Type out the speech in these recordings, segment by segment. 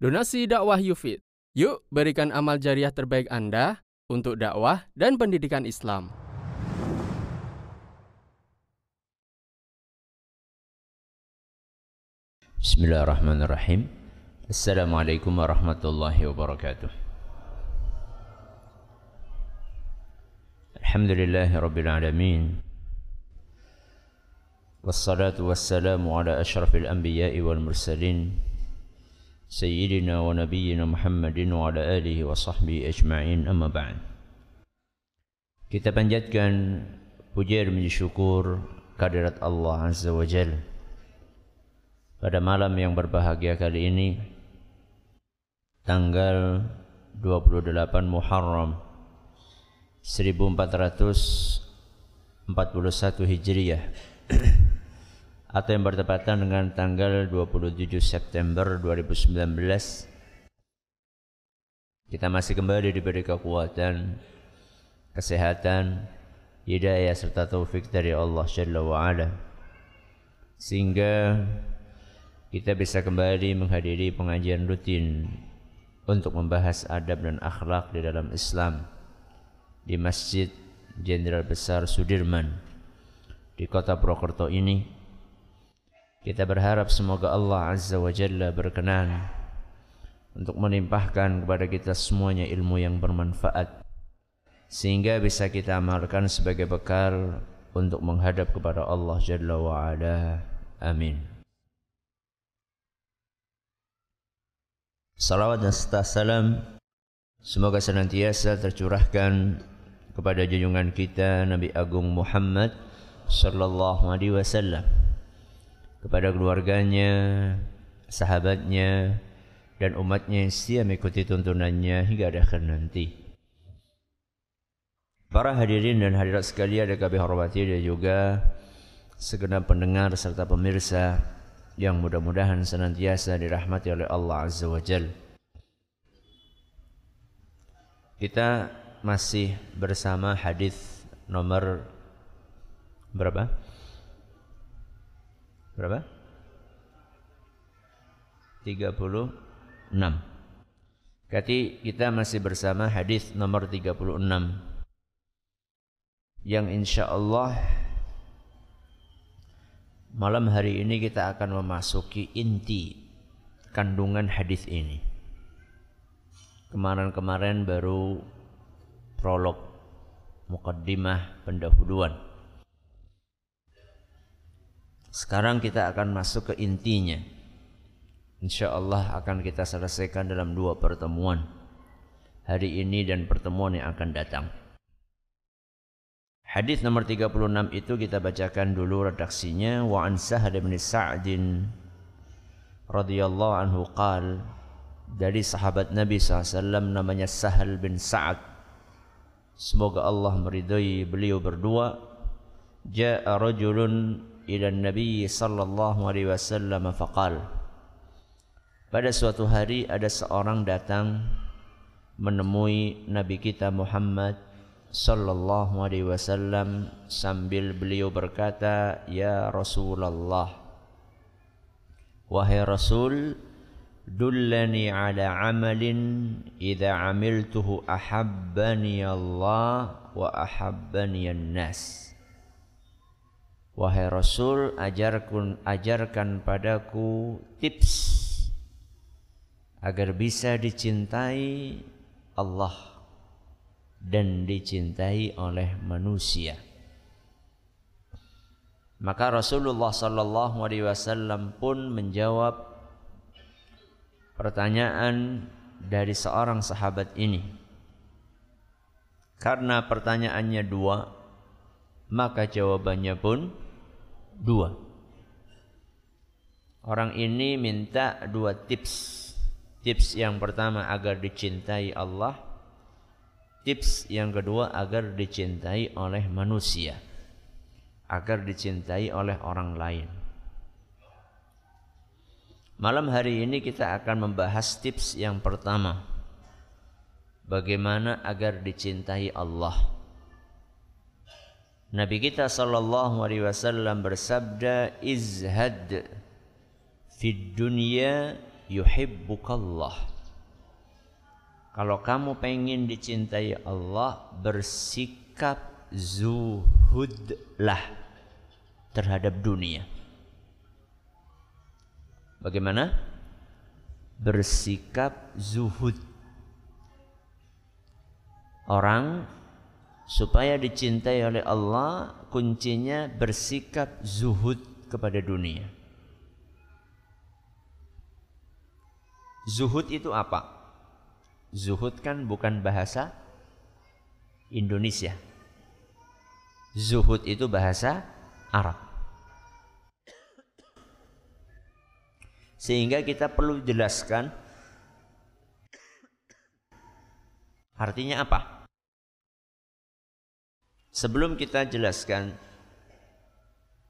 Donasi dakwah Yufid. Yuk berikan amal jariah terbaik Anda untuk dakwah dan pendidikan Islam. Bismillahirrahmanirrahim. Assalamualaikum warahmatullahi wabarakatuh. Alhamdulillahi. Wassalatu wassalamu ala ashrafil anbiya'i wal mursalin. سيدنا ونبينا محمد وعلى آله وصحبه أجمعين أما بعد Kita panjatkan puja dan syukur kehadirat Allah Azza wa Jal Pada malam yang berbahagia kali ini Tanggal 28 Muharram 1441 Hijriah atau yang bertepatan dengan tanggal 27 September 2019 kita masih kembali diberi kekuatan kesehatan hidayah serta taufik dari Allah Jalla wa ala sehingga kita bisa kembali menghadiri pengajian rutin untuk membahas adab dan akhlak di dalam Islam di Masjid Jenderal Besar Sudirman di kota Purwokerto ini kita berharap semoga Allah Azza wa Jalla berkenan untuk menimpahkan kepada kita semuanya ilmu yang bermanfaat sehingga bisa kita amalkan sebagai bekal untuk menghadap kepada Allah Jalla wa Ala. Amin. Salawat dan salam semoga senantiasa tercurahkan kepada junjungan kita Nabi Agung Muhammad sallallahu alaihi wasallam kepada keluarganya, sahabatnya, dan umatnya yang setia mengikuti tuntunannya hingga akhir nanti. Para hadirin dan hadirat sekalian yang kami hormati dan juga segenap pendengar serta pemirsa yang mudah-mudahan senantiasa dirahmati oleh Allah Azza wa Jal. Kita masih bersama hadis nomor berapa? Berapa? 36. Kati kita masih bersama hadis nomor 36 yang insya Allah malam hari ini kita akan memasuki inti kandungan hadis ini. Kemarin-kemarin baru prolog, mukaddimah, pendahuluan. Sekarang kita akan masuk ke intinya. Insya Allah akan kita selesaikan dalam dua pertemuan. Hari ini dan pertemuan yang akan datang. Hadis nomor 36 itu kita bacakan dulu redaksinya wa an Sahal bin Sa'din radhiyallahu anhu qal dari sahabat Nabi SAW namanya Sahal bin Sa'ad semoga Allah meridai beliau berdua ja'a rajulun ila Nabi sallallahu alaihi wasallam faqal Pada suatu hari ada seorang datang menemui Nabi kita Muhammad sallallahu alaihi wasallam sambil beliau berkata ya Rasulullah Wahai Rasul dullani ala amalin idza amiltuhu ahabbani Allah wa ahabbani an-nas Wahai Rasul, ajarkan, ajarkan padaku tips agar bisa dicintai Allah dan dicintai oleh manusia. Maka Rasulullah sallallahu alaihi wasallam pun menjawab pertanyaan dari seorang sahabat ini. Karena pertanyaannya dua, maka jawabannya pun dua. Orang ini minta dua tips. Tips yang pertama agar dicintai Allah. Tips yang kedua agar dicintai oleh manusia. Agar dicintai oleh orang lain. Malam hari ini kita akan membahas tips yang pertama. Bagaimana agar dicintai Allah. Nabi kita sallallahu alaihi wasallam bersabda izhad fid dunya yuhibbukallah. Kalau kamu pengen dicintai Allah, bersikap zuhudlah terhadap dunia. Bagaimana? Bersikap zuhud. Orang supaya dicintai oleh Allah, kuncinya bersikap zuhud kepada dunia. Zuhud itu apa? Zuhud kan bukan bahasa Indonesia. Zuhud itu bahasa Arab. Sehingga kita perlu jelaskan artinya apa? Sebelum kita jelaskan,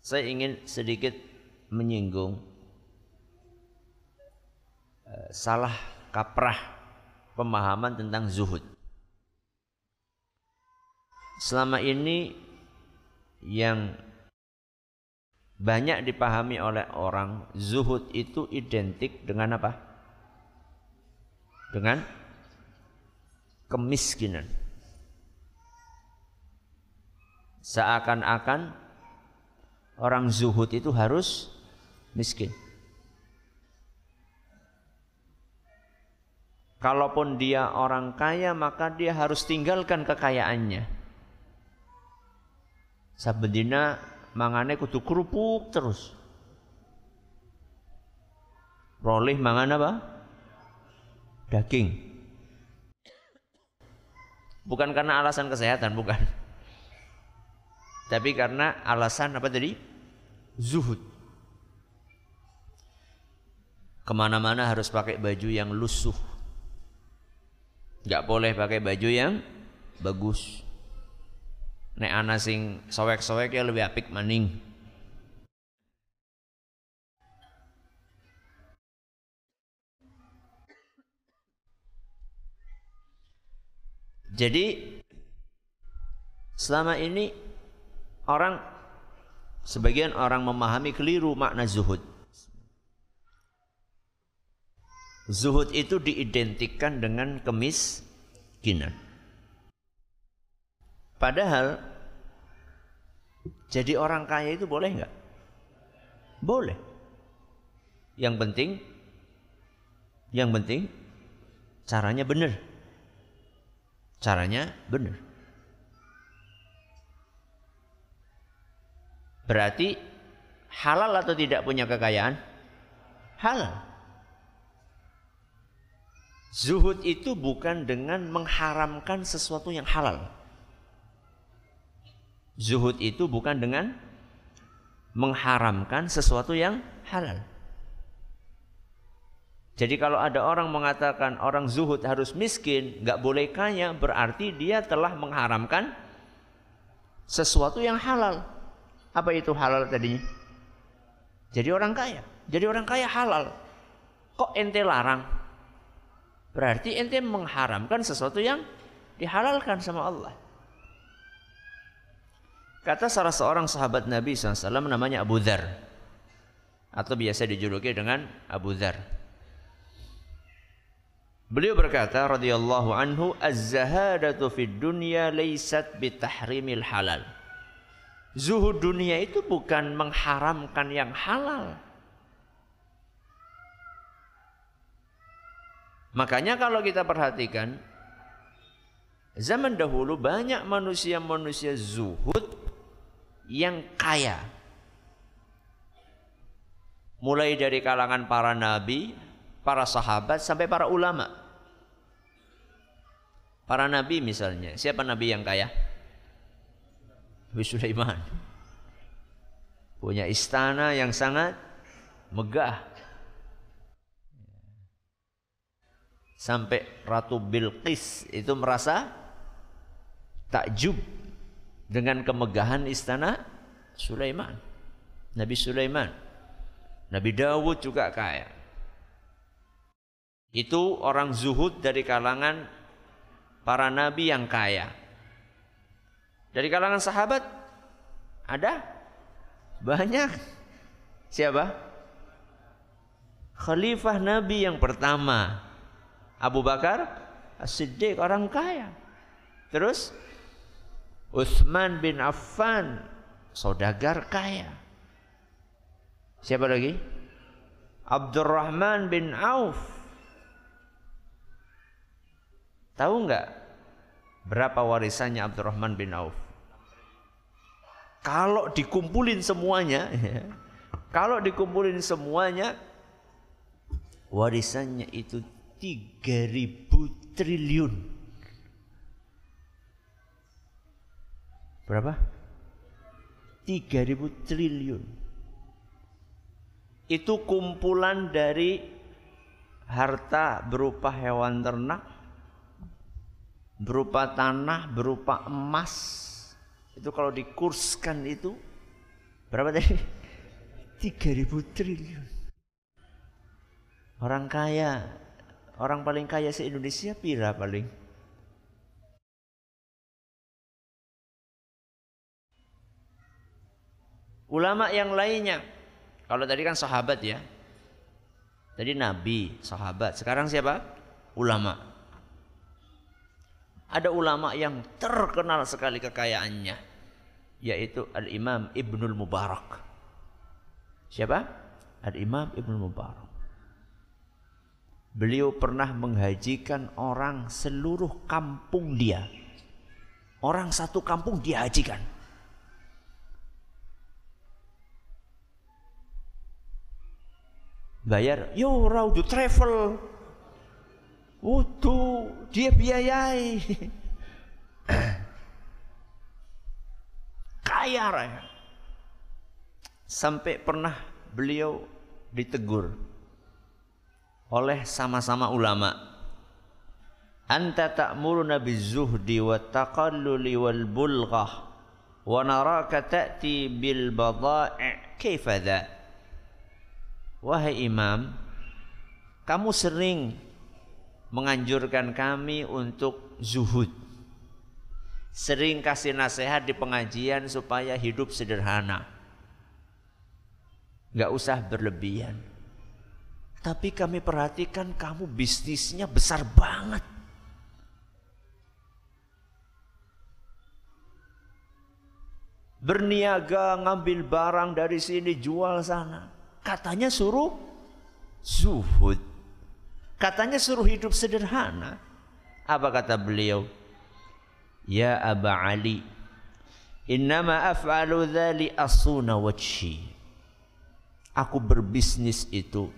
saya ingin sedikit menyinggung uh, salah kaprah pemahaman tentang zuhud. Selama ini yang banyak dipahami oleh orang zuhud itu identik dengan apa? Dengan kemiskinan. Seakan-akan orang zuhud itu harus miskin. Kalaupun dia orang kaya maka dia harus tinggalkan kekayaannya. Sabedina mangane kudu kerupuk terus. Rolih mangan apa? Daging. Bukan karena alasan kesehatan, bukan. Tapi karena alasan apa tadi? Zuhud. Ke mana-mana harus pakai baju yang lusuh. Gak boleh pakai baju yang bagus. Nek ana sing sowek-sowek ya lebih apik maning. Jadi selama ini orang sebagian orang memahami keliru makna zuhud. Zuhud itu diidentikan dengan kemiskinan. Padahal jadi orang kaya itu boleh nggak? Boleh. Yang penting, yang penting caranya benar. Caranya benar. Berarti halal atau tidak punya kekayaan? Halal. Zuhud itu bukan dengan mengharamkan sesuatu yang halal. Zuhud itu bukan dengan mengharamkan sesuatu yang halal. Jadi kalau ada orang mengatakan orang zuhud harus miskin, nggak boleh kaya, berarti dia telah mengharamkan sesuatu yang halal. Apa itu halal tadinya? Jadi orang kaya. Jadi orang kaya halal. Kok ente larang? Berarti ente mengharamkan sesuatu yang dihalalkan sama Allah. Kata salah seorang sahabat Nabi SAW namanya Abu Dhar. Atau biasa dijuluki dengan Abu Dhar. Beliau berkata radhiyallahu anhu az-zahadatu fid dunya laysat bitahrimil halal. Zuhud dunia itu bukan mengharamkan yang halal. Makanya kalau kita perhatikan zaman dahulu banyak manusia-manusia zuhud yang kaya. Mulai dari kalangan para nabi, para sahabat sampai para ulama. Para nabi misalnya, siapa nabi yang kaya? Nabi Sulaiman. Punya istana yang sangat megah. Sampai Ratu Bilqis itu merasa takjub dengan kemegahan istana Sulaiman. Nabi Sulaiman. Nabi Dawud juga kaya. Itu orang zuhud dari kalangan para nabi yang kaya. Dari kalangan sahabat ada banyak. Siapa? Khalifah Nabi yang pertama Abu Bakar As-Siddiq orang kaya. Terus Utsman bin Affan saudagar kaya. Siapa lagi? Abdurrahman bin Auf. Tahu nggak berapa warisannya Abdurrahman bin Auf? Kalau dikumpulin semuanya, ya, kalau dikumpulin semuanya, warisannya itu 3000 triliun. Berapa? 3000 triliun. Itu kumpulan dari harta berupa hewan ternak, berupa tanah, berupa emas, itu kalau dikurskan itu berapa tadi? 3000 triliun. Orang kaya, orang paling kaya se Indonesia pira paling? Ulama yang lainnya, kalau tadi kan sahabat ya, tadi nabi, sahabat. Sekarang siapa? Ulama. Ada ulama yang terkenal sekali kekayaannya yaitu Al-Imam Ibnul Mubarak. Siapa? Al-Imam Ibnul Mubarak. Beliau pernah menghajikan orang seluruh kampung dia. Orang satu kampung dia hajikan. Bayar, yo raudu travel. Waduh, dia biayai. kaya raya. Sampai pernah beliau ditegur oleh sama-sama ulama. Anta ta'muruna bizuhdi wa taqalluli wal bulghah wa naraka ta'ti bil badai' kaifa? Wahai imam, kamu sering menganjurkan kami untuk zuhud sering kasih nasihat di pengajian supaya hidup sederhana. Gak usah berlebihan. Tapi kami perhatikan kamu bisnisnya besar banget. Berniaga ngambil barang dari sini jual sana. Katanya suruh zuhud. Katanya suruh hidup sederhana. Apa kata beliau? Ya Aba Ali Innama af'alu dhali asuna wajhi Aku berbisnis itu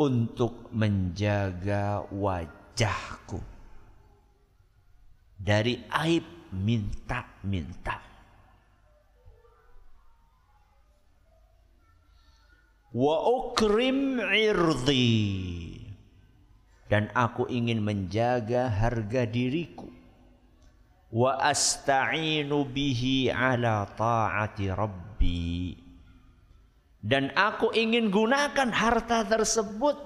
Untuk menjaga wajahku Dari aib minta-minta Wa ukrim Dan aku ingin menjaga harga diriku wa asta'inu bihi ala ta'ati rabbi dan aku ingin gunakan harta tersebut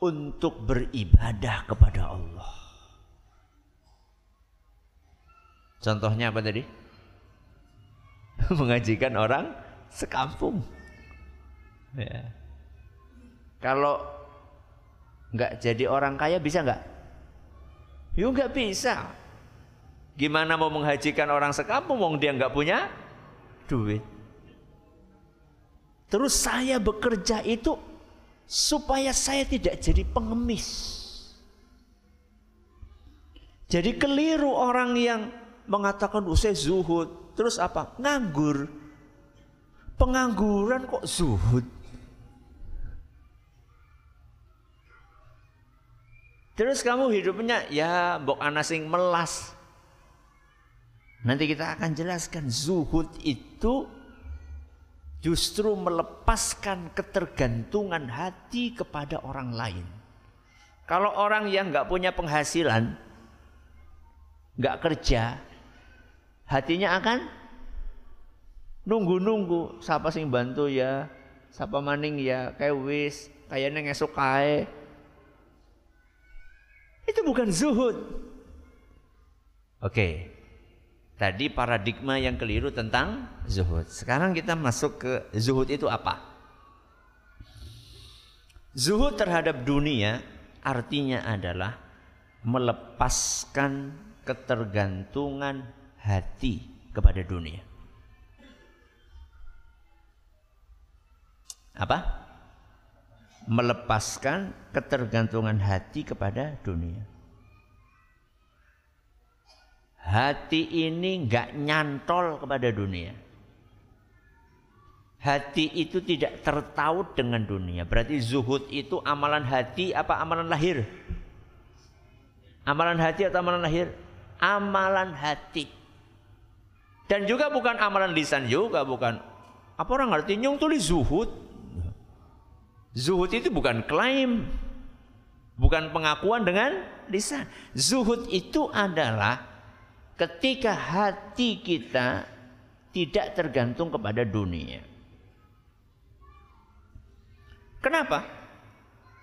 untuk beribadah kepada Allah. Contohnya apa tadi? Mengajikan orang sekampung. Ya. Kalau nggak jadi orang kaya bisa nggak? Yuk nggak bisa. Gimana mau menghajikan orang sekampung wong dia nggak punya duit. Terus saya bekerja itu supaya saya tidak jadi pengemis. Jadi keliru orang yang mengatakan usai oh, zuhud. Terus apa? Nganggur. Pengangguran kok zuhud? Terus kamu hidupnya ya mbok anasing melas. Nanti kita akan jelaskan zuhud itu justru melepaskan ketergantungan hati kepada orang lain. Kalau orang yang nggak punya penghasilan, nggak kerja, hatinya akan nunggu-nunggu siapa sing bantu ya, siapa maning ya, kayak wis, kayaknya ngesuk kae. Itu bukan zuhud. Oke. Tadi paradigma yang keliru tentang zuhud. Sekarang kita masuk ke zuhud itu apa? Zuhud terhadap dunia artinya adalah melepaskan ketergantungan hati kepada dunia. Apa? Melepaskan ketergantungan hati kepada dunia. Hati ini nggak nyantol kepada dunia. Hati itu tidak tertaut dengan dunia. Berarti zuhud itu amalan hati apa amalan lahir? Amalan hati atau amalan lahir? Amalan hati. Dan juga bukan amalan lisan juga, bukan. Apa orang ngerti nyung tulis zuhud? Zuhud itu bukan klaim. Bukan pengakuan dengan lisan. Zuhud itu adalah ketika hati kita tidak tergantung kepada dunia. Kenapa?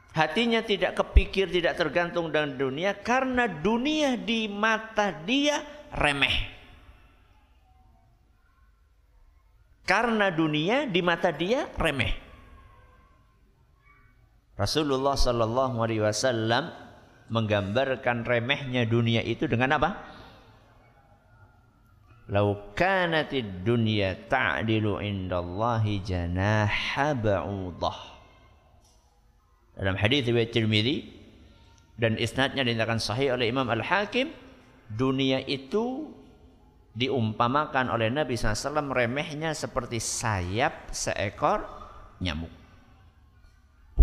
Hatinya tidak kepikir, tidak tergantung dengan dunia karena dunia di mata dia remeh. Karena dunia di mata dia remeh. Rasulullah Shallallahu Alaihi Wasallam menggambarkan remehnya dunia itu dengan apa? Lau kanatid dunya ta'dilu indallahi janaha ba'udah dalam hadis riwayat Tirmizi dan isnadnya dinyatakan sahih oleh Imam Al-Hakim, dunia itu diumpamakan oleh Nabi SAW remehnya seperti sayap seekor nyamuk.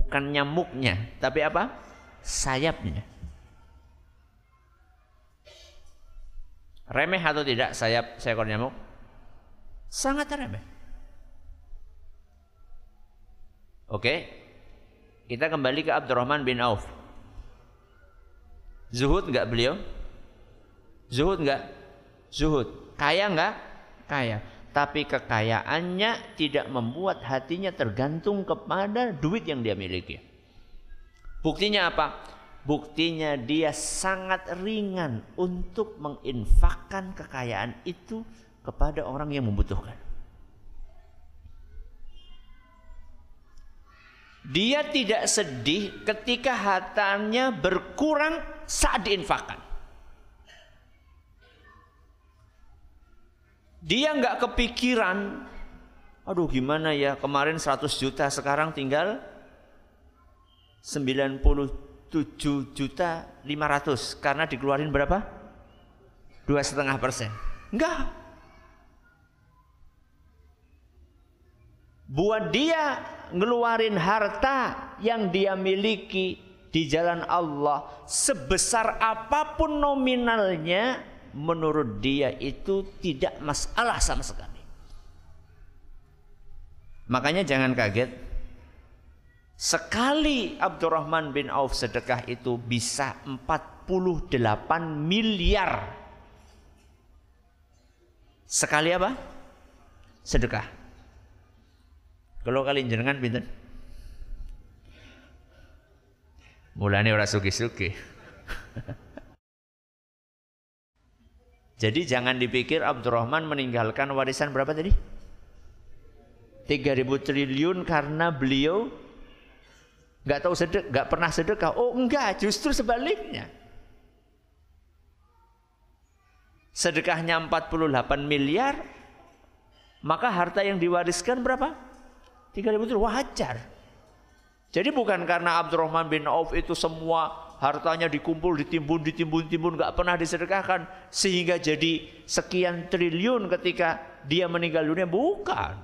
Bukan nyamuknya, tapi apa? Sayapnya. Remeh atau tidak sayap seekor nyamuk? Sangat remeh. Oke, kita kembali ke Abdurrahman bin Auf. Zuhud enggak beliau? Zuhud enggak? Zuhud. Kaya enggak? Kaya. Tapi kekayaannya tidak membuat hatinya tergantung kepada duit yang dia miliki. Buktinya apa? Buktinya dia sangat ringan untuk menginfakkan kekayaan itu kepada orang yang membutuhkan. Dia tidak sedih ketika hartanya berkurang saat diinfakkan. Dia nggak kepikiran, aduh gimana ya kemarin 100 juta sekarang tinggal 97 juta 500 karena dikeluarin berapa? Dua setengah persen. Enggak. Buat dia ngeluarin harta yang dia miliki di jalan Allah sebesar apa pun nominalnya menurut dia itu tidak masalah sama sekali. Makanya jangan kaget sekali Abdurrahman bin Auf sedekah itu bisa 48 miliar. Sekali apa? Sedekah. Kalau kalian jenengan pinten? Mulane ora suki-suki. Jadi jangan dipikir Abdurrahman meninggalkan warisan berapa tadi? 3000 triliun karena beliau nggak tahu sedek, nggak pernah sedekah. Oh enggak, justru sebaliknya. Sedekahnya 48 miliar, maka harta yang diwariskan berapa? 3000 itu wajar. Jadi bukan karena Abdurrahman bin Auf itu semua hartanya dikumpul, ditimbun, ditimbun, ditimbun, nggak pernah disedekahkan sehingga jadi sekian triliun ketika dia meninggal dunia. Bukan.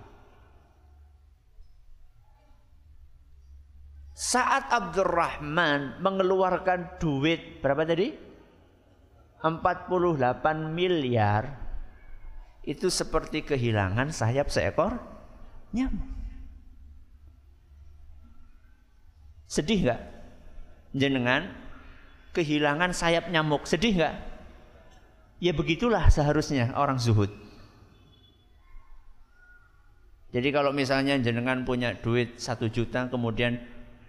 Saat Abdurrahman mengeluarkan duit berapa tadi? 48 miliar itu seperti kehilangan sayap seekor nyamuk. Sedih nggak? Jenengan kehilangan sayap nyamuk. Sedih nggak? Ya begitulah seharusnya orang zuhud. Jadi kalau misalnya jenengan punya duit satu juta kemudian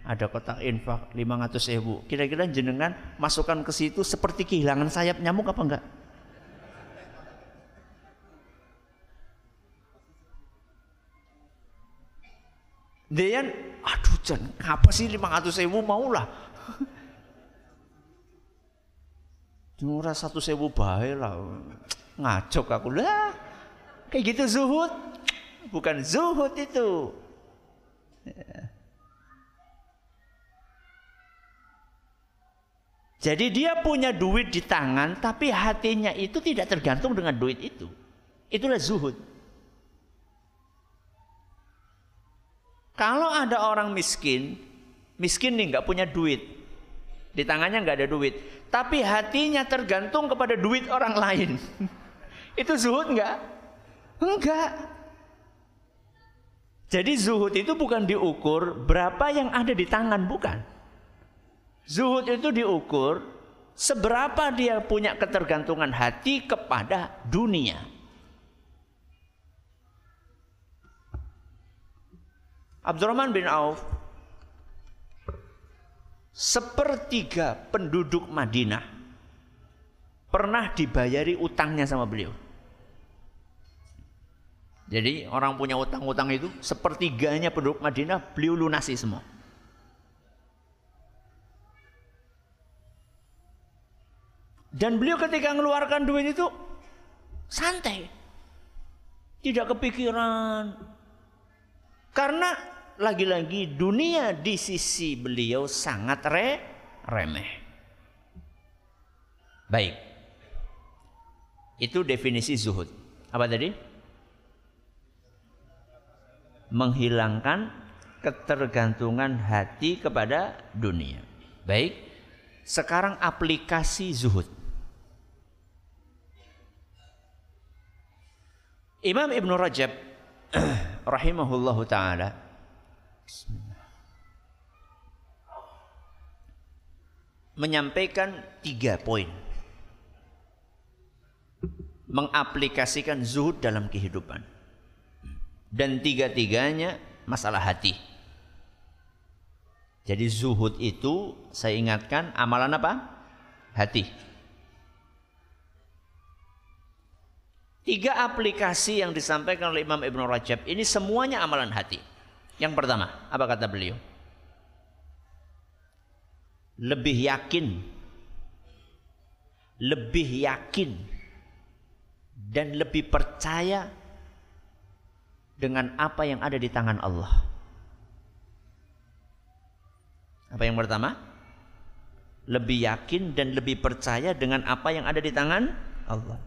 ada kotak infak 500 ribu. Kira-kira jenengan masukkan ke situ seperti kehilangan sayap nyamuk apa enggak? Dia Aduh Jan, apa sih 500 sewu mau lah. Murah satu sewu baik lah. Ngajok aku lah. Kayak gitu zuhud. Bukan zuhud itu. Jadi dia punya duit di tangan tapi hatinya itu tidak tergantung dengan duit itu. Itulah zuhud. Kalau ada orang miskin, miskin nih nggak punya duit, di tangannya nggak ada duit, tapi hatinya tergantung kepada duit orang lain. itu zuhud nggak? Enggak. Jadi zuhud itu bukan diukur berapa yang ada di tangan, bukan. Zuhud itu diukur seberapa dia punya ketergantungan hati kepada dunia. Abdurrahman bin Auf sepertiga penduduk Madinah pernah dibayari utangnya sama beliau. Jadi orang punya utang-utang itu sepertiganya penduduk Madinah beliau lunasi semua. Dan beliau ketika mengeluarkan duit itu santai. Tidak kepikiran. Karena lagi-lagi dunia di sisi beliau sangat re remeh. Baik. Itu definisi zuhud. Apa tadi? Menghilangkan ketergantungan hati kepada dunia. Baik. Sekarang aplikasi zuhud. Imam Ibn Rajab rahimahullahu taala Menyampaikan tiga poin. Mengaplikasikan zuhud dalam kehidupan. Dan tiga-tiganya masalah hati. Jadi zuhud itu saya ingatkan amalan apa? Hati. Tiga aplikasi yang disampaikan oleh Imam Ibn Rajab ini semuanya amalan hati. Yang pertama, apa kata beliau? Lebih yakin lebih yakin dan lebih percaya dengan apa yang ada di tangan Allah. Apa yang pertama? Lebih yakin dan lebih percaya dengan apa yang ada di tangan Allah.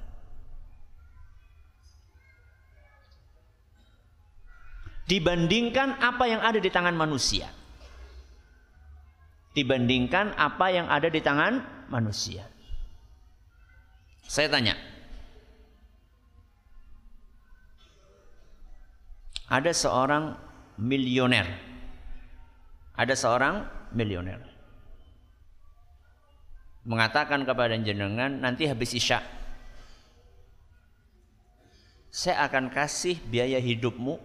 Dibandingkan apa yang ada di tangan manusia. Dibandingkan apa yang ada di tangan manusia. Saya tanya. Ada seorang milioner. Ada seorang milioner. Mengatakan kepada jenengan nanti habis isya saya akan kasih biaya hidupmu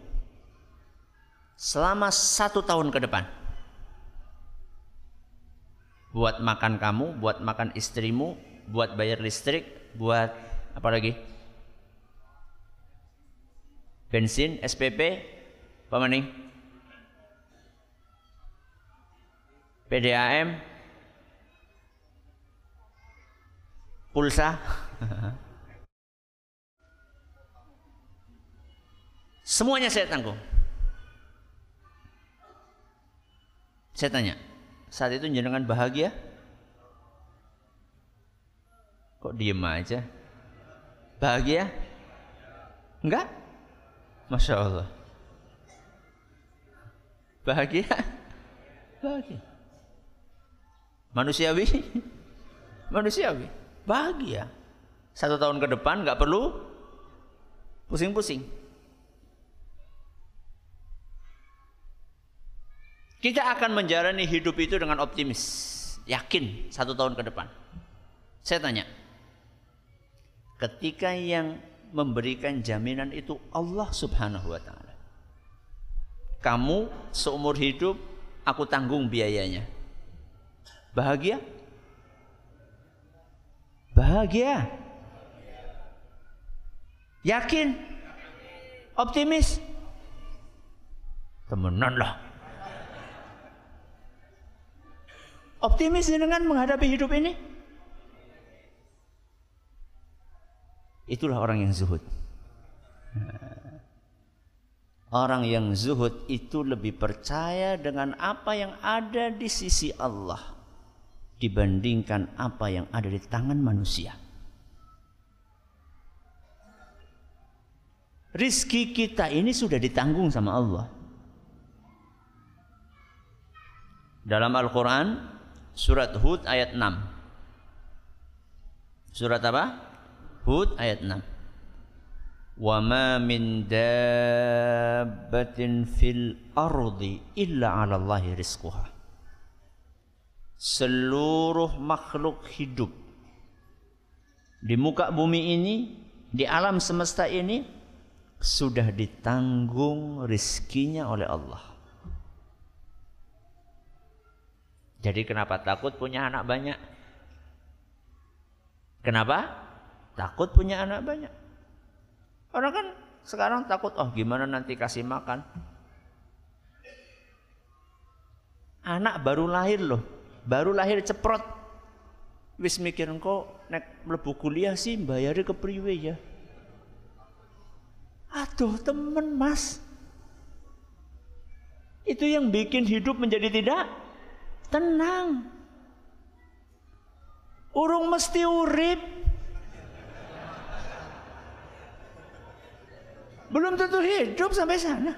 selama satu tahun ke depan. Buat makan kamu, buat makan istrimu, buat bayar listrik, buat apa lagi? Bensin, SPP, apa nih? PDAM, pulsa. Semuanya saya tanggung. Saya tanya, saat itu jenengan bahagia? Kok diem aja? Bahagia? Enggak? Masya Allah. Bahagia? Bahagia. Manusiawi? Manusiawi. Bahagia. Satu tahun ke depan nggak perlu pusing-pusing. Kita akan menjalani hidup itu dengan optimis, yakin satu tahun ke depan. Saya tanya, ketika yang memberikan jaminan itu Allah Subhanahu wa taala. Kamu seumur hidup aku tanggung biayanya. Bahagia? Bahagia. Yakin? Optimis? Temenan Optimis dengan menghadapi hidup ini? Itulah orang yang zuhud. Orang yang zuhud itu lebih percaya dengan apa yang ada di sisi Allah dibandingkan apa yang ada di tangan manusia. Rizki kita ini sudah ditanggung sama Allah. Dalam Al-Quran surat Hud ayat 6. Surat apa? Hud ayat 6. Wa ma min dabbatin fil ardi illa 'ala Allahi rizquha. Seluruh makhluk hidup di muka bumi ini, di alam semesta ini sudah ditanggung rizkinya oleh Allah. Jadi kenapa takut punya anak banyak? Kenapa? Takut punya anak banyak. Orang kan sekarang takut, oh gimana nanti kasih makan. Anak baru lahir loh, baru lahir ceprot. Wis mikir engkau nek mlebu kuliah sih bayari ke priwe ya. Aduh temen mas. Itu yang bikin hidup menjadi tidak Tenang. Urung mesti urip. Belum tentu hidup sampai sana.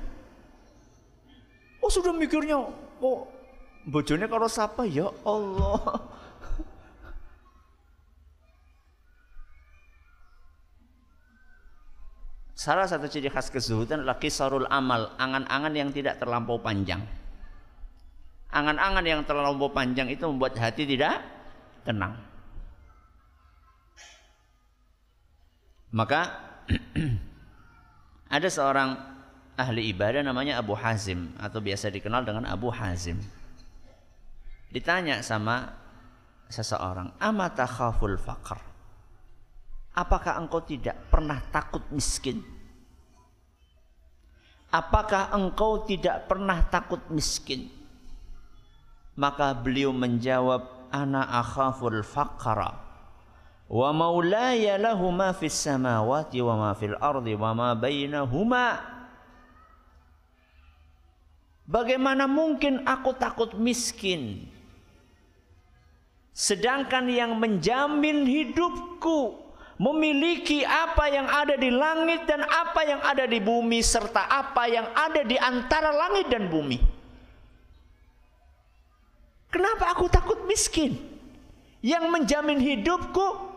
Oh sudah mikirnya, oh bojone kalau siapa ya Allah. Salah satu ciri khas kezuhudan adalah kisarul amal, angan-angan yang tidak terlampau panjang. Angan-angan yang terlalu panjang itu membuat hati tidak tenang. Maka ada seorang ahli ibadah namanya Abu Hazim atau biasa dikenal dengan Abu Hazim. Ditanya sama seseorang, "Amata khaful faqr?" Apakah engkau tidak pernah takut miskin? Apakah engkau tidak pernah takut miskin? Maka beliau menjawab, Ana akhaful faqra. Wa maulaya lahu ma fis samawati wa ma fil ardi wa ma bainahuma. Bagaimana mungkin aku takut miskin? Sedangkan yang menjamin hidupku memiliki apa yang ada di langit dan apa yang ada di bumi serta apa yang ada di antara langit dan bumi. Kenapa aku takut miskin? Yang menjamin hidupku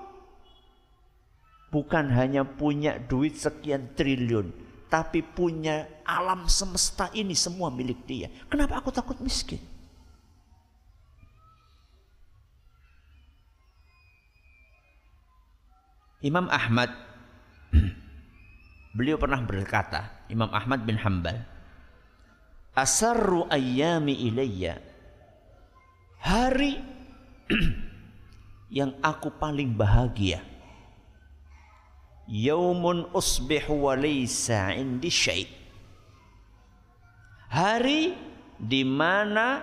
bukan hanya punya duit sekian triliun, tapi punya alam semesta ini semua milik dia. Kenapa aku takut miskin? Imam Ahmad beliau pernah berkata, Imam Ahmad bin Hambal, "Asarru ayyami ilayya hari yang aku paling bahagia. Yaumun usbihu wa laysa indi syai. Hari di mana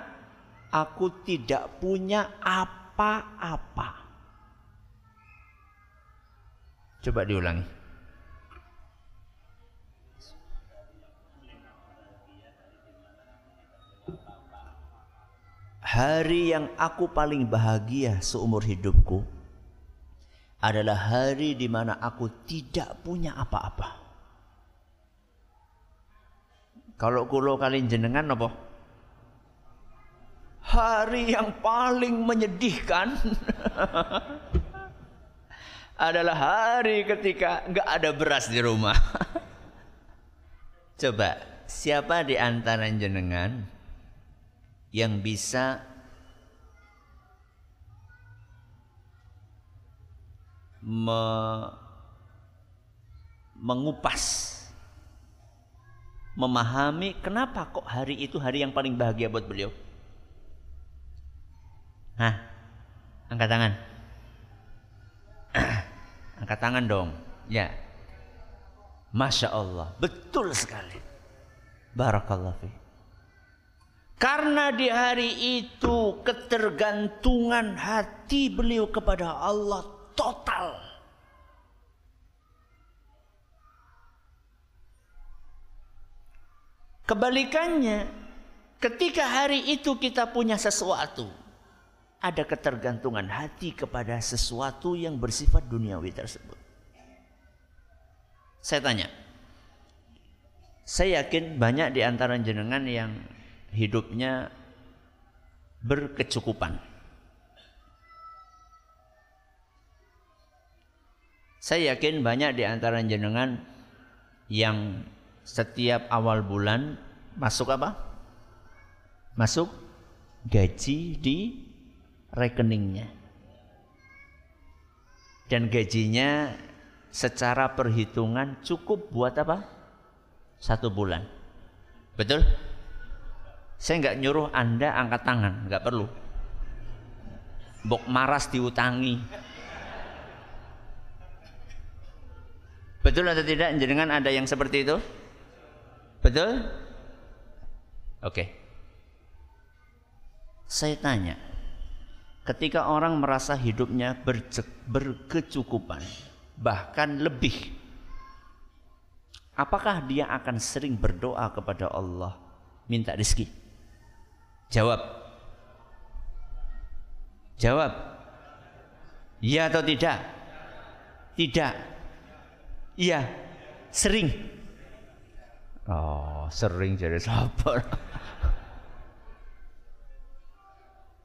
aku tidak punya apa-apa. Coba diulangi hari yang aku paling bahagia seumur hidupku adalah hari di mana aku tidak punya apa-apa. Kalau kulo kalian jenengan apa? Hari yang paling menyedihkan adalah hari ketika nggak ada beras di rumah. Coba siapa di antara jenengan yang bisa me mengupas memahami kenapa kok hari itu hari yang paling bahagia buat beliau. Hah? Angkat tangan. Angkat tangan dong. Ya. Masya Allah. Betul sekali. Barakallah fi. Karena di hari itu ketergantungan hati beliau kepada Allah total. Kebalikannya, ketika hari itu kita punya sesuatu, ada ketergantungan hati kepada sesuatu yang bersifat duniawi tersebut. Saya tanya, saya yakin banyak di antara jenengan yang hidupnya berkecukupan. Saya yakin banyak di antara jenengan yang setiap awal bulan masuk apa? Masuk gaji di rekeningnya. Dan gajinya secara perhitungan cukup buat apa? Satu bulan. Betul? Saya nggak nyuruh Anda angkat tangan, nggak perlu. Bok maras diutangi. Betul atau tidak? Jenengan ada yang seperti itu? Betul? Oke. Saya tanya, ketika orang merasa hidupnya berkecukupan, bahkan lebih, apakah dia akan sering berdoa kepada Allah minta rezeki? Jawab. Jawab. Iya atau tidak? Tidak. Iya. Sering. Oh, sering jadi sabar.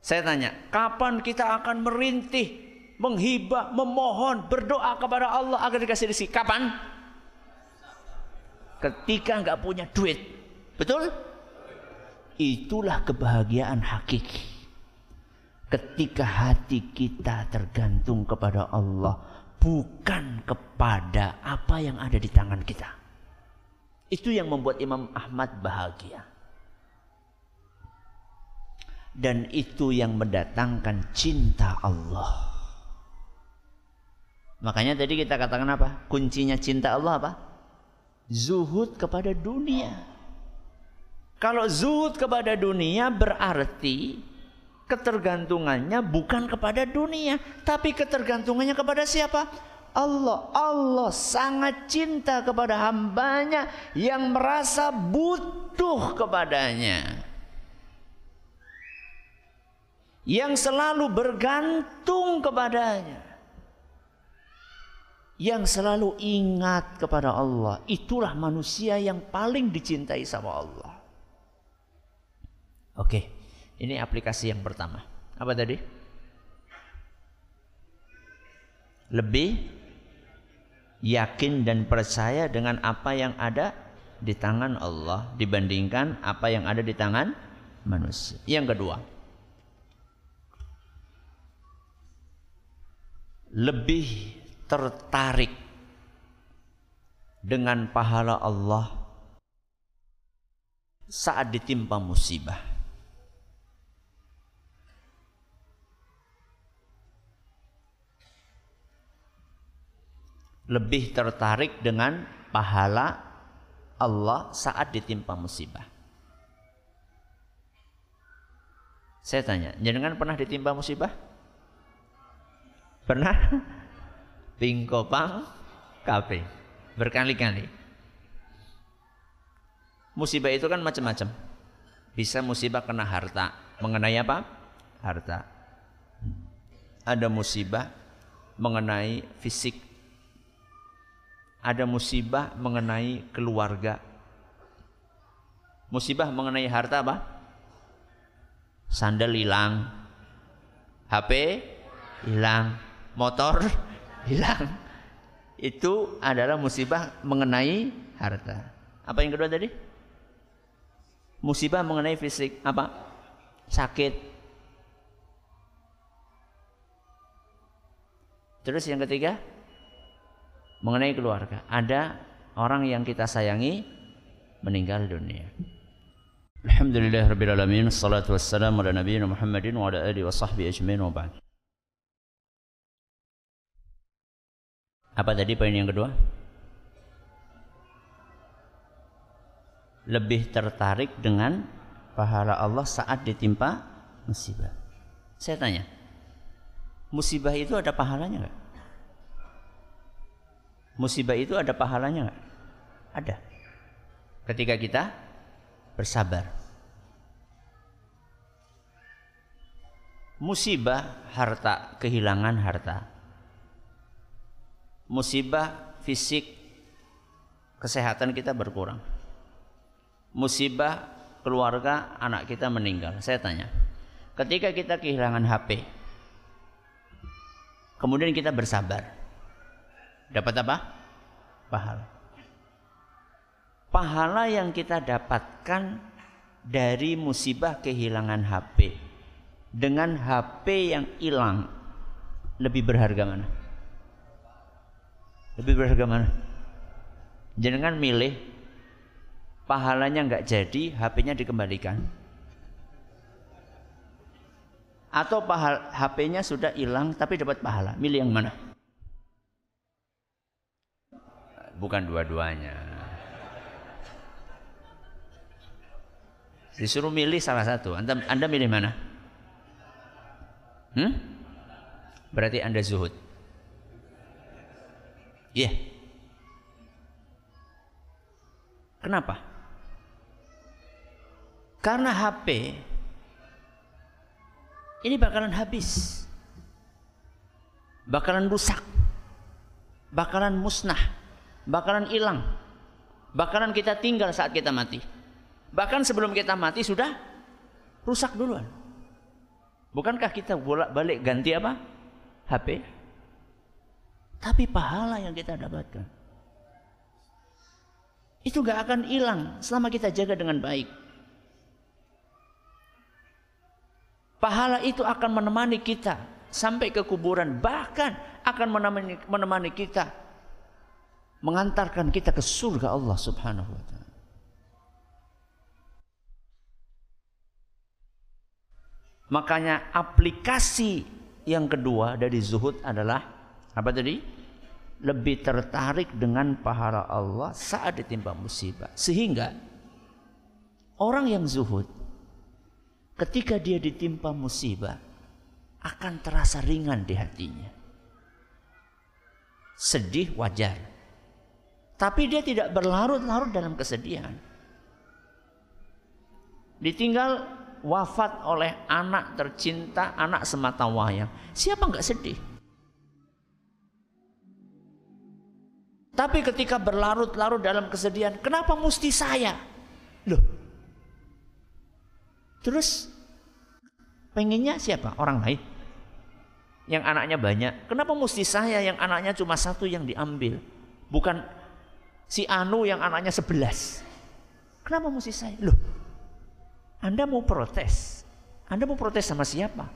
Saya tanya, kapan kita akan merintih, menghibah, memohon, berdoa kepada Allah agar dikasih rezeki? Kapan? Ketika nggak punya duit. Betul? Itulah kebahagiaan hakiki. Ketika hati kita tergantung kepada Allah, bukan kepada apa yang ada di tangan kita. Itu yang membuat Imam Ahmad bahagia. Dan itu yang mendatangkan cinta Allah. Makanya tadi kita katakan apa? Kuncinya cinta Allah apa? Zuhud kepada dunia. Kalau zuhud kepada dunia berarti ketergantungannya bukan kepada dunia, tapi ketergantungannya kepada siapa? Allah. Allah sangat cinta kepada hambanya yang merasa butuh kepadanya. Yang selalu bergantung kepadanya. Yang selalu ingat kepada Allah. Itulah manusia yang paling dicintai sama Allah oke ini aplikasi yang pertama apa tadi lebih yakin dan percaya dengan apa yang ada di tangan Allah dibandingkan apa yang ada di tangan manusia. Yang kedua, lebih tertarik dengan pahala Allah saat ditimpa musibah. Lebih tertarik dengan pahala Allah saat ditimpa musibah. Saya tanya, jenengan pernah ditimpa musibah? Pernah? Pingkopang kape berkali-kali. Musibah itu kan macam-macam. Bisa musibah kena harta. Mengenai apa? Harta. Ada musibah mengenai fisik ada musibah mengenai keluarga. Musibah mengenai harta apa? Sandal hilang. HP hilang. Motor hilang. Itu adalah musibah mengenai harta. Apa yang kedua tadi? Musibah mengenai fisik. Apa? Sakit. Terus yang ketiga? Mengenai keluarga. Ada orang yang kita sayangi meninggal dunia. Alhamdulillah rabbil alamin salatu wassalamu ala nabiyina Muhammadin wa ala alihi wa sahbihi ajmain wa ba'd. Apa tadi poin yang kedua? Lebih tertarik dengan pahala Allah saat ditimpa musibah. Saya tanya, musibah itu ada pahalanya nggak? Musibah itu ada pahalanya nggak? Ada. Ketika kita bersabar. Musibah harta, kehilangan harta. Musibah fisik, kesehatan kita berkurang. Musibah keluarga, anak kita meninggal. Saya tanya, ketika kita kehilangan HP, kemudian kita bersabar, dapat apa? Pahala. Pahala yang kita dapatkan dari musibah kehilangan HP dengan HP yang hilang lebih berharga mana? Lebih berharga mana? Jangan milih pahalanya nggak jadi, HP-nya dikembalikan. Atau pahal, HP-nya sudah hilang tapi dapat pahala. Milih yang mana? Bukan dua-duanya. Disuruh milih salah satu. Anda, anda milih mana? Hmm? Berarti Anda zuhud. Iya. Yeah. Kenapa? Karena HP ini bakalan habis. Bakalan rusak. Bakalan musnah bakalan hilang. Bakalan kita tinggal saat kita mati. Bahkan sebelum kita mati sudah rusak duluan. Bukankah kita bolak-balik ganti apa? HP. Tapi pahala yang kita dapatkan. Itu gak akan hilang selama kita jaga dengan baik. Pahala itu akan menemani kita sampai ke kuburan. Bahkan akan menemani, menemani kita mengantarkan kita ke surga Allah Subhanahu wa taala. Makanya aplikasi yang kedua dari zuhud adalah apa tadi? Lebih tertarik dengan pahala Allah saat ditimpa musibah. Sehingga orang yang zuhud ketika dia ditimpa musibah akan terasa ringan di hatinya. Sedih wajar, tapi dia tidak berlarut-larut dalam kesedihan. Ditinggal wafat oleh anak tercinta, anak semata wayang. Siapa nggak sedih? Tapi ketika berlarut-larut dalam kesedihan, kenapa mesti saya? Loh. Terus pengennya siapa? Orang lain. Yang anaknya banyak. Kenapa mesti saya yang anaknya cuma satu yang diambil? Bukan si Anu yang anaknya sebelas. Kenapa mesti saya? Loh, Anda mau protes? Anda mau protes sama siapa?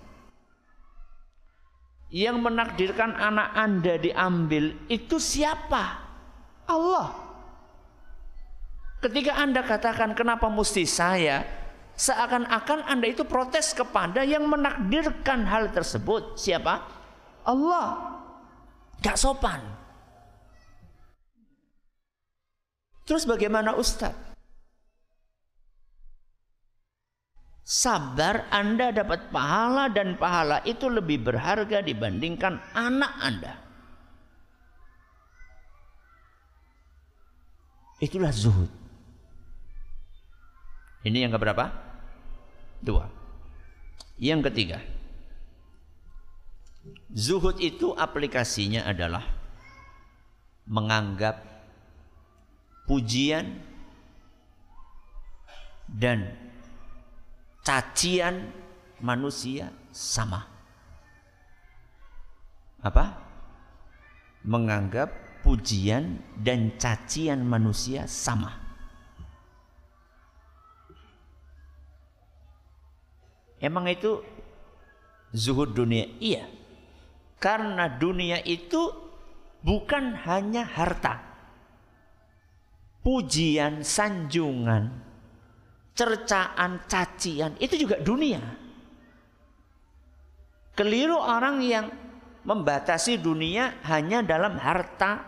Yang menakdirkan anak Anda diambil itu siapa? Allah. Ketika Anda katakan kenapa mesti saya, seakan-akan Anda itu protes kepada yang menakdirkan hal tersebut. Siapa? Allah. Gak sopan. Terus bagaimana Ustaz? Sabar Anda dapat pahala dan pahala itu lebih berharga dibandingkan anak Anda. Itulah zuhud. Ini yang keberapa? Dua. Yang ketiga. Zuhud itu aplikasinya adalah menganggap pujian dan cacian manusia sama. Apa? Menganggap pujian dan cacian manusia sama. Emang itu zuhud dunia? Iya. Karena dunia itu bukan hanya harta pujian, sanjungan, cercaan, cacian, itu juga dunia. Keliru orang yang membatasi dunia hanya dalam harta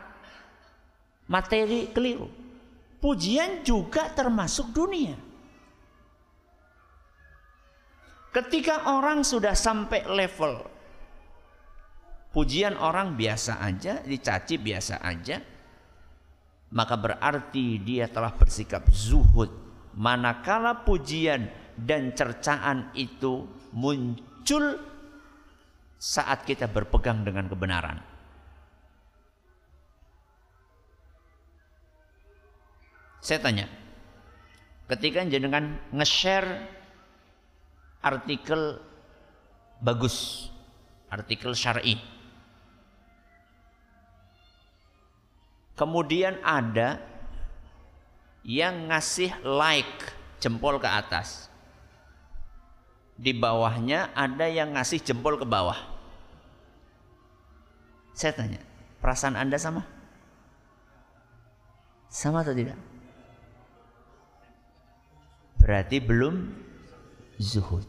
materi keliru. Pujian juga termasuk dunia. Ketika orang sudah sampai level pujian orang biasa aja, dicaci biasa aja, maka berarti dia telah bersikap zuhud. Manakala pujian dan cercaan itu muncul saat kita berpegang dengan kebenaran. Saya tanya, ketika jenengan nge-share artikel bagus, artikel syar'i, Kemudian ada yang ngasih like jempol ke atas. Di bawahnya ada yang ngasih jempol ke bawah. Saya tanya, perasaan Anda sama? Sama atau tidak? Berarti belum zuhud.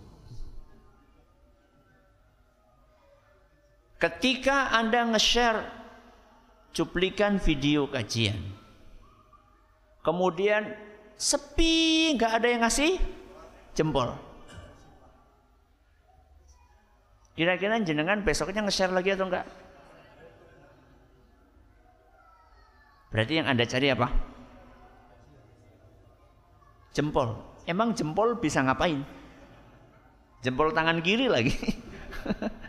Ketika Anda nge-share cuplikan video kajian. Kemudian sepi, nggak ada yang ngasih jempol. Kira-kira jenengan besoknya nge-share lagi atau enggak? Berarti yang Anda cari apa? Jempol. Emang jempol bisa ngapain? Jempol tangan kiri lagi.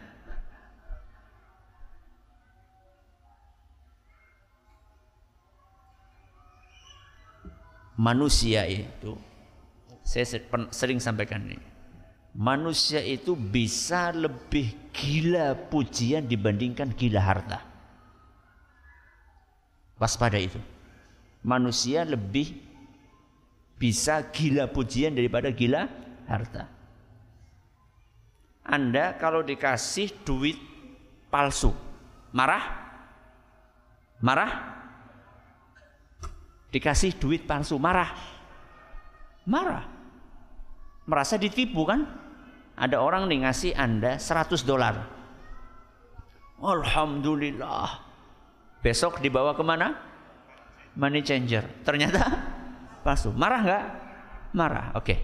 manusia itu saya sering sampaikan ini. Manusia itu bisa lebih gila pujian dibandingkan gila harta. Waspada itu. Manusia lebih bisa gila pujian daripada gila harta. Anda kalau dikasih duit palsu marah? Marah Dikasih duit palsu, marah. Marah. Merasa ditipu kan? Ada orang nih ngasih Anda 100 dolar. Alhamdulillah. Besok dibawa ke mana? Money changer. Ternyata palsu. Marah nggak? Marah. Oke. Okay.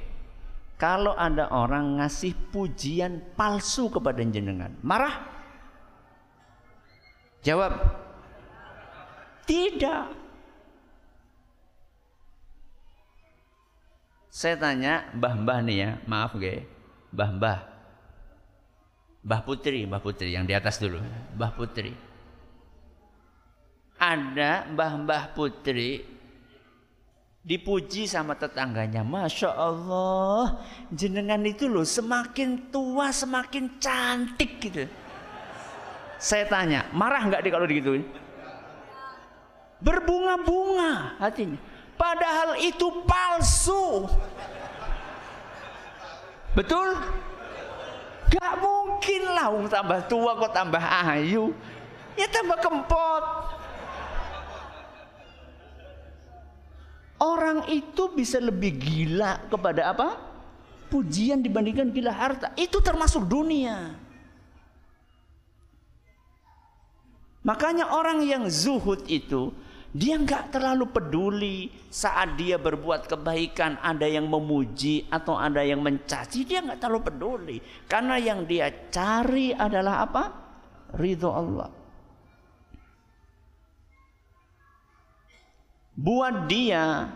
Kalau ada orang ngasih pujian palsu kepada jenengan, marah? Jawab. Tidak. Saya tanya mbah-mbah nih ya, maaf gue, mbah-mbah. Mbah Putri, Mbah Putri yang di atas dulu, Mbah Putri. Ada mbah-mbah Putri dipuji sama tetangganya, masya Allah, jenengan itu loh semakin tua semakin cantik gitu. Saya tanya, marah nggak dia kalau digituin? Berbunga-bunga hatinya. Padahal itu palsu. Betul? Gak mungkin lah um, tambah tua kok tambah ayu. Ya tambah kempot. Orang itu bisa lebih gila kepada apa? Pujian dibandingkan gila harta. Itu termasuk dunia. Makanya orang yang zuhud itu dia nggak terlalu peduli saat dia berbuat kebaikan ada yang memuji atau ada yang mencaci dia nggak terlalu peduli. Karena yang dia cari adalah apa? Ridho Allah. Buat dia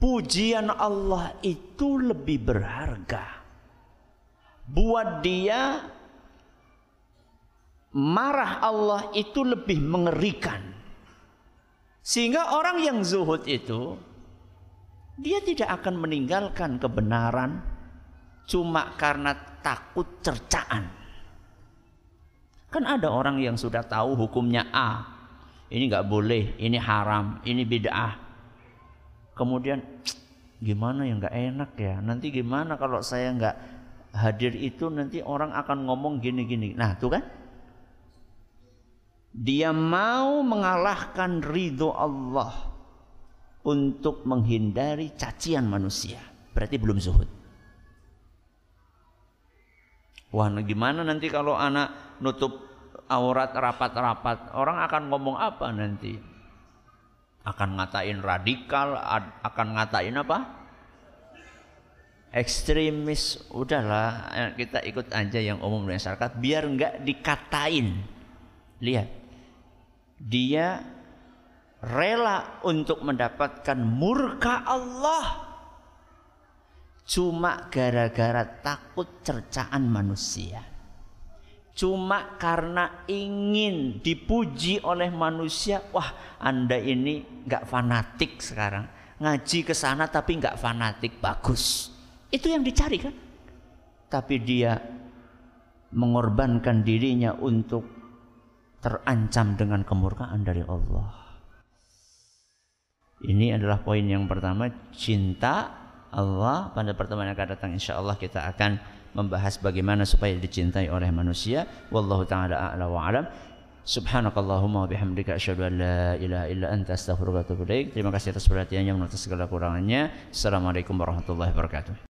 pujian Allah itu lebih berharga. Buat dia marah Allah itu lebih mengerikan sehingga orang yang zuhud itu dia tidak akan meninggalkan kebenaran cuma karena takut cercaan. Kan ada orang yang sudah tahu hukumnya A. Ini nggak boleh, ini haram, ini bid'ah. Kemudian gimana ya nggak enak ya. Nanti gimana kalau saya nggak hadir itu nanti orang akan ngomong gini-gini. Nah, tuh kan? Dia mau mengalahkan ridho Allah untuk menghindari cacian manusia. Berarti belum zuhud. Wah, nah gimana nanti kalau anak nutup aurat rapat-rapat, orang akan ngomong apa nanti? Akan ngatain radikal, akan ngatain apa? ekstremis udahlah kita ikut aja yang umum masyarakat biar nggak dikatain lihat dia rela untuk mendapatkan murka Allah. Cuma gara-gara takut cercaan manusia. Cuma karena ingin dipuji oleh manusia. Wah anda ini nggak fanatik sekarang. Ngaji ke sana tapi nggak fanatik. Bagus. Itu yang dicari kan? Tapi dia mengorbankan dirinya untuk terancam dengan kemurkaan dari Allah. Ini adalah poin yang pertama, cinta Allah. Pada pertemuan yang akan datang insya Allah kita akan membahas bagaimana supaya dicintai oleh manusia. Wallahu taala a'la wa alam. Subhanakallahumma wa bihamdika asyhadu an la ilaha illa anta astaghfiruka wa atubu ilaik. Terima kasih atas perhatiannya, atas segala kurangannya. Assalamualaikum warahmatullahi wabarakatuh.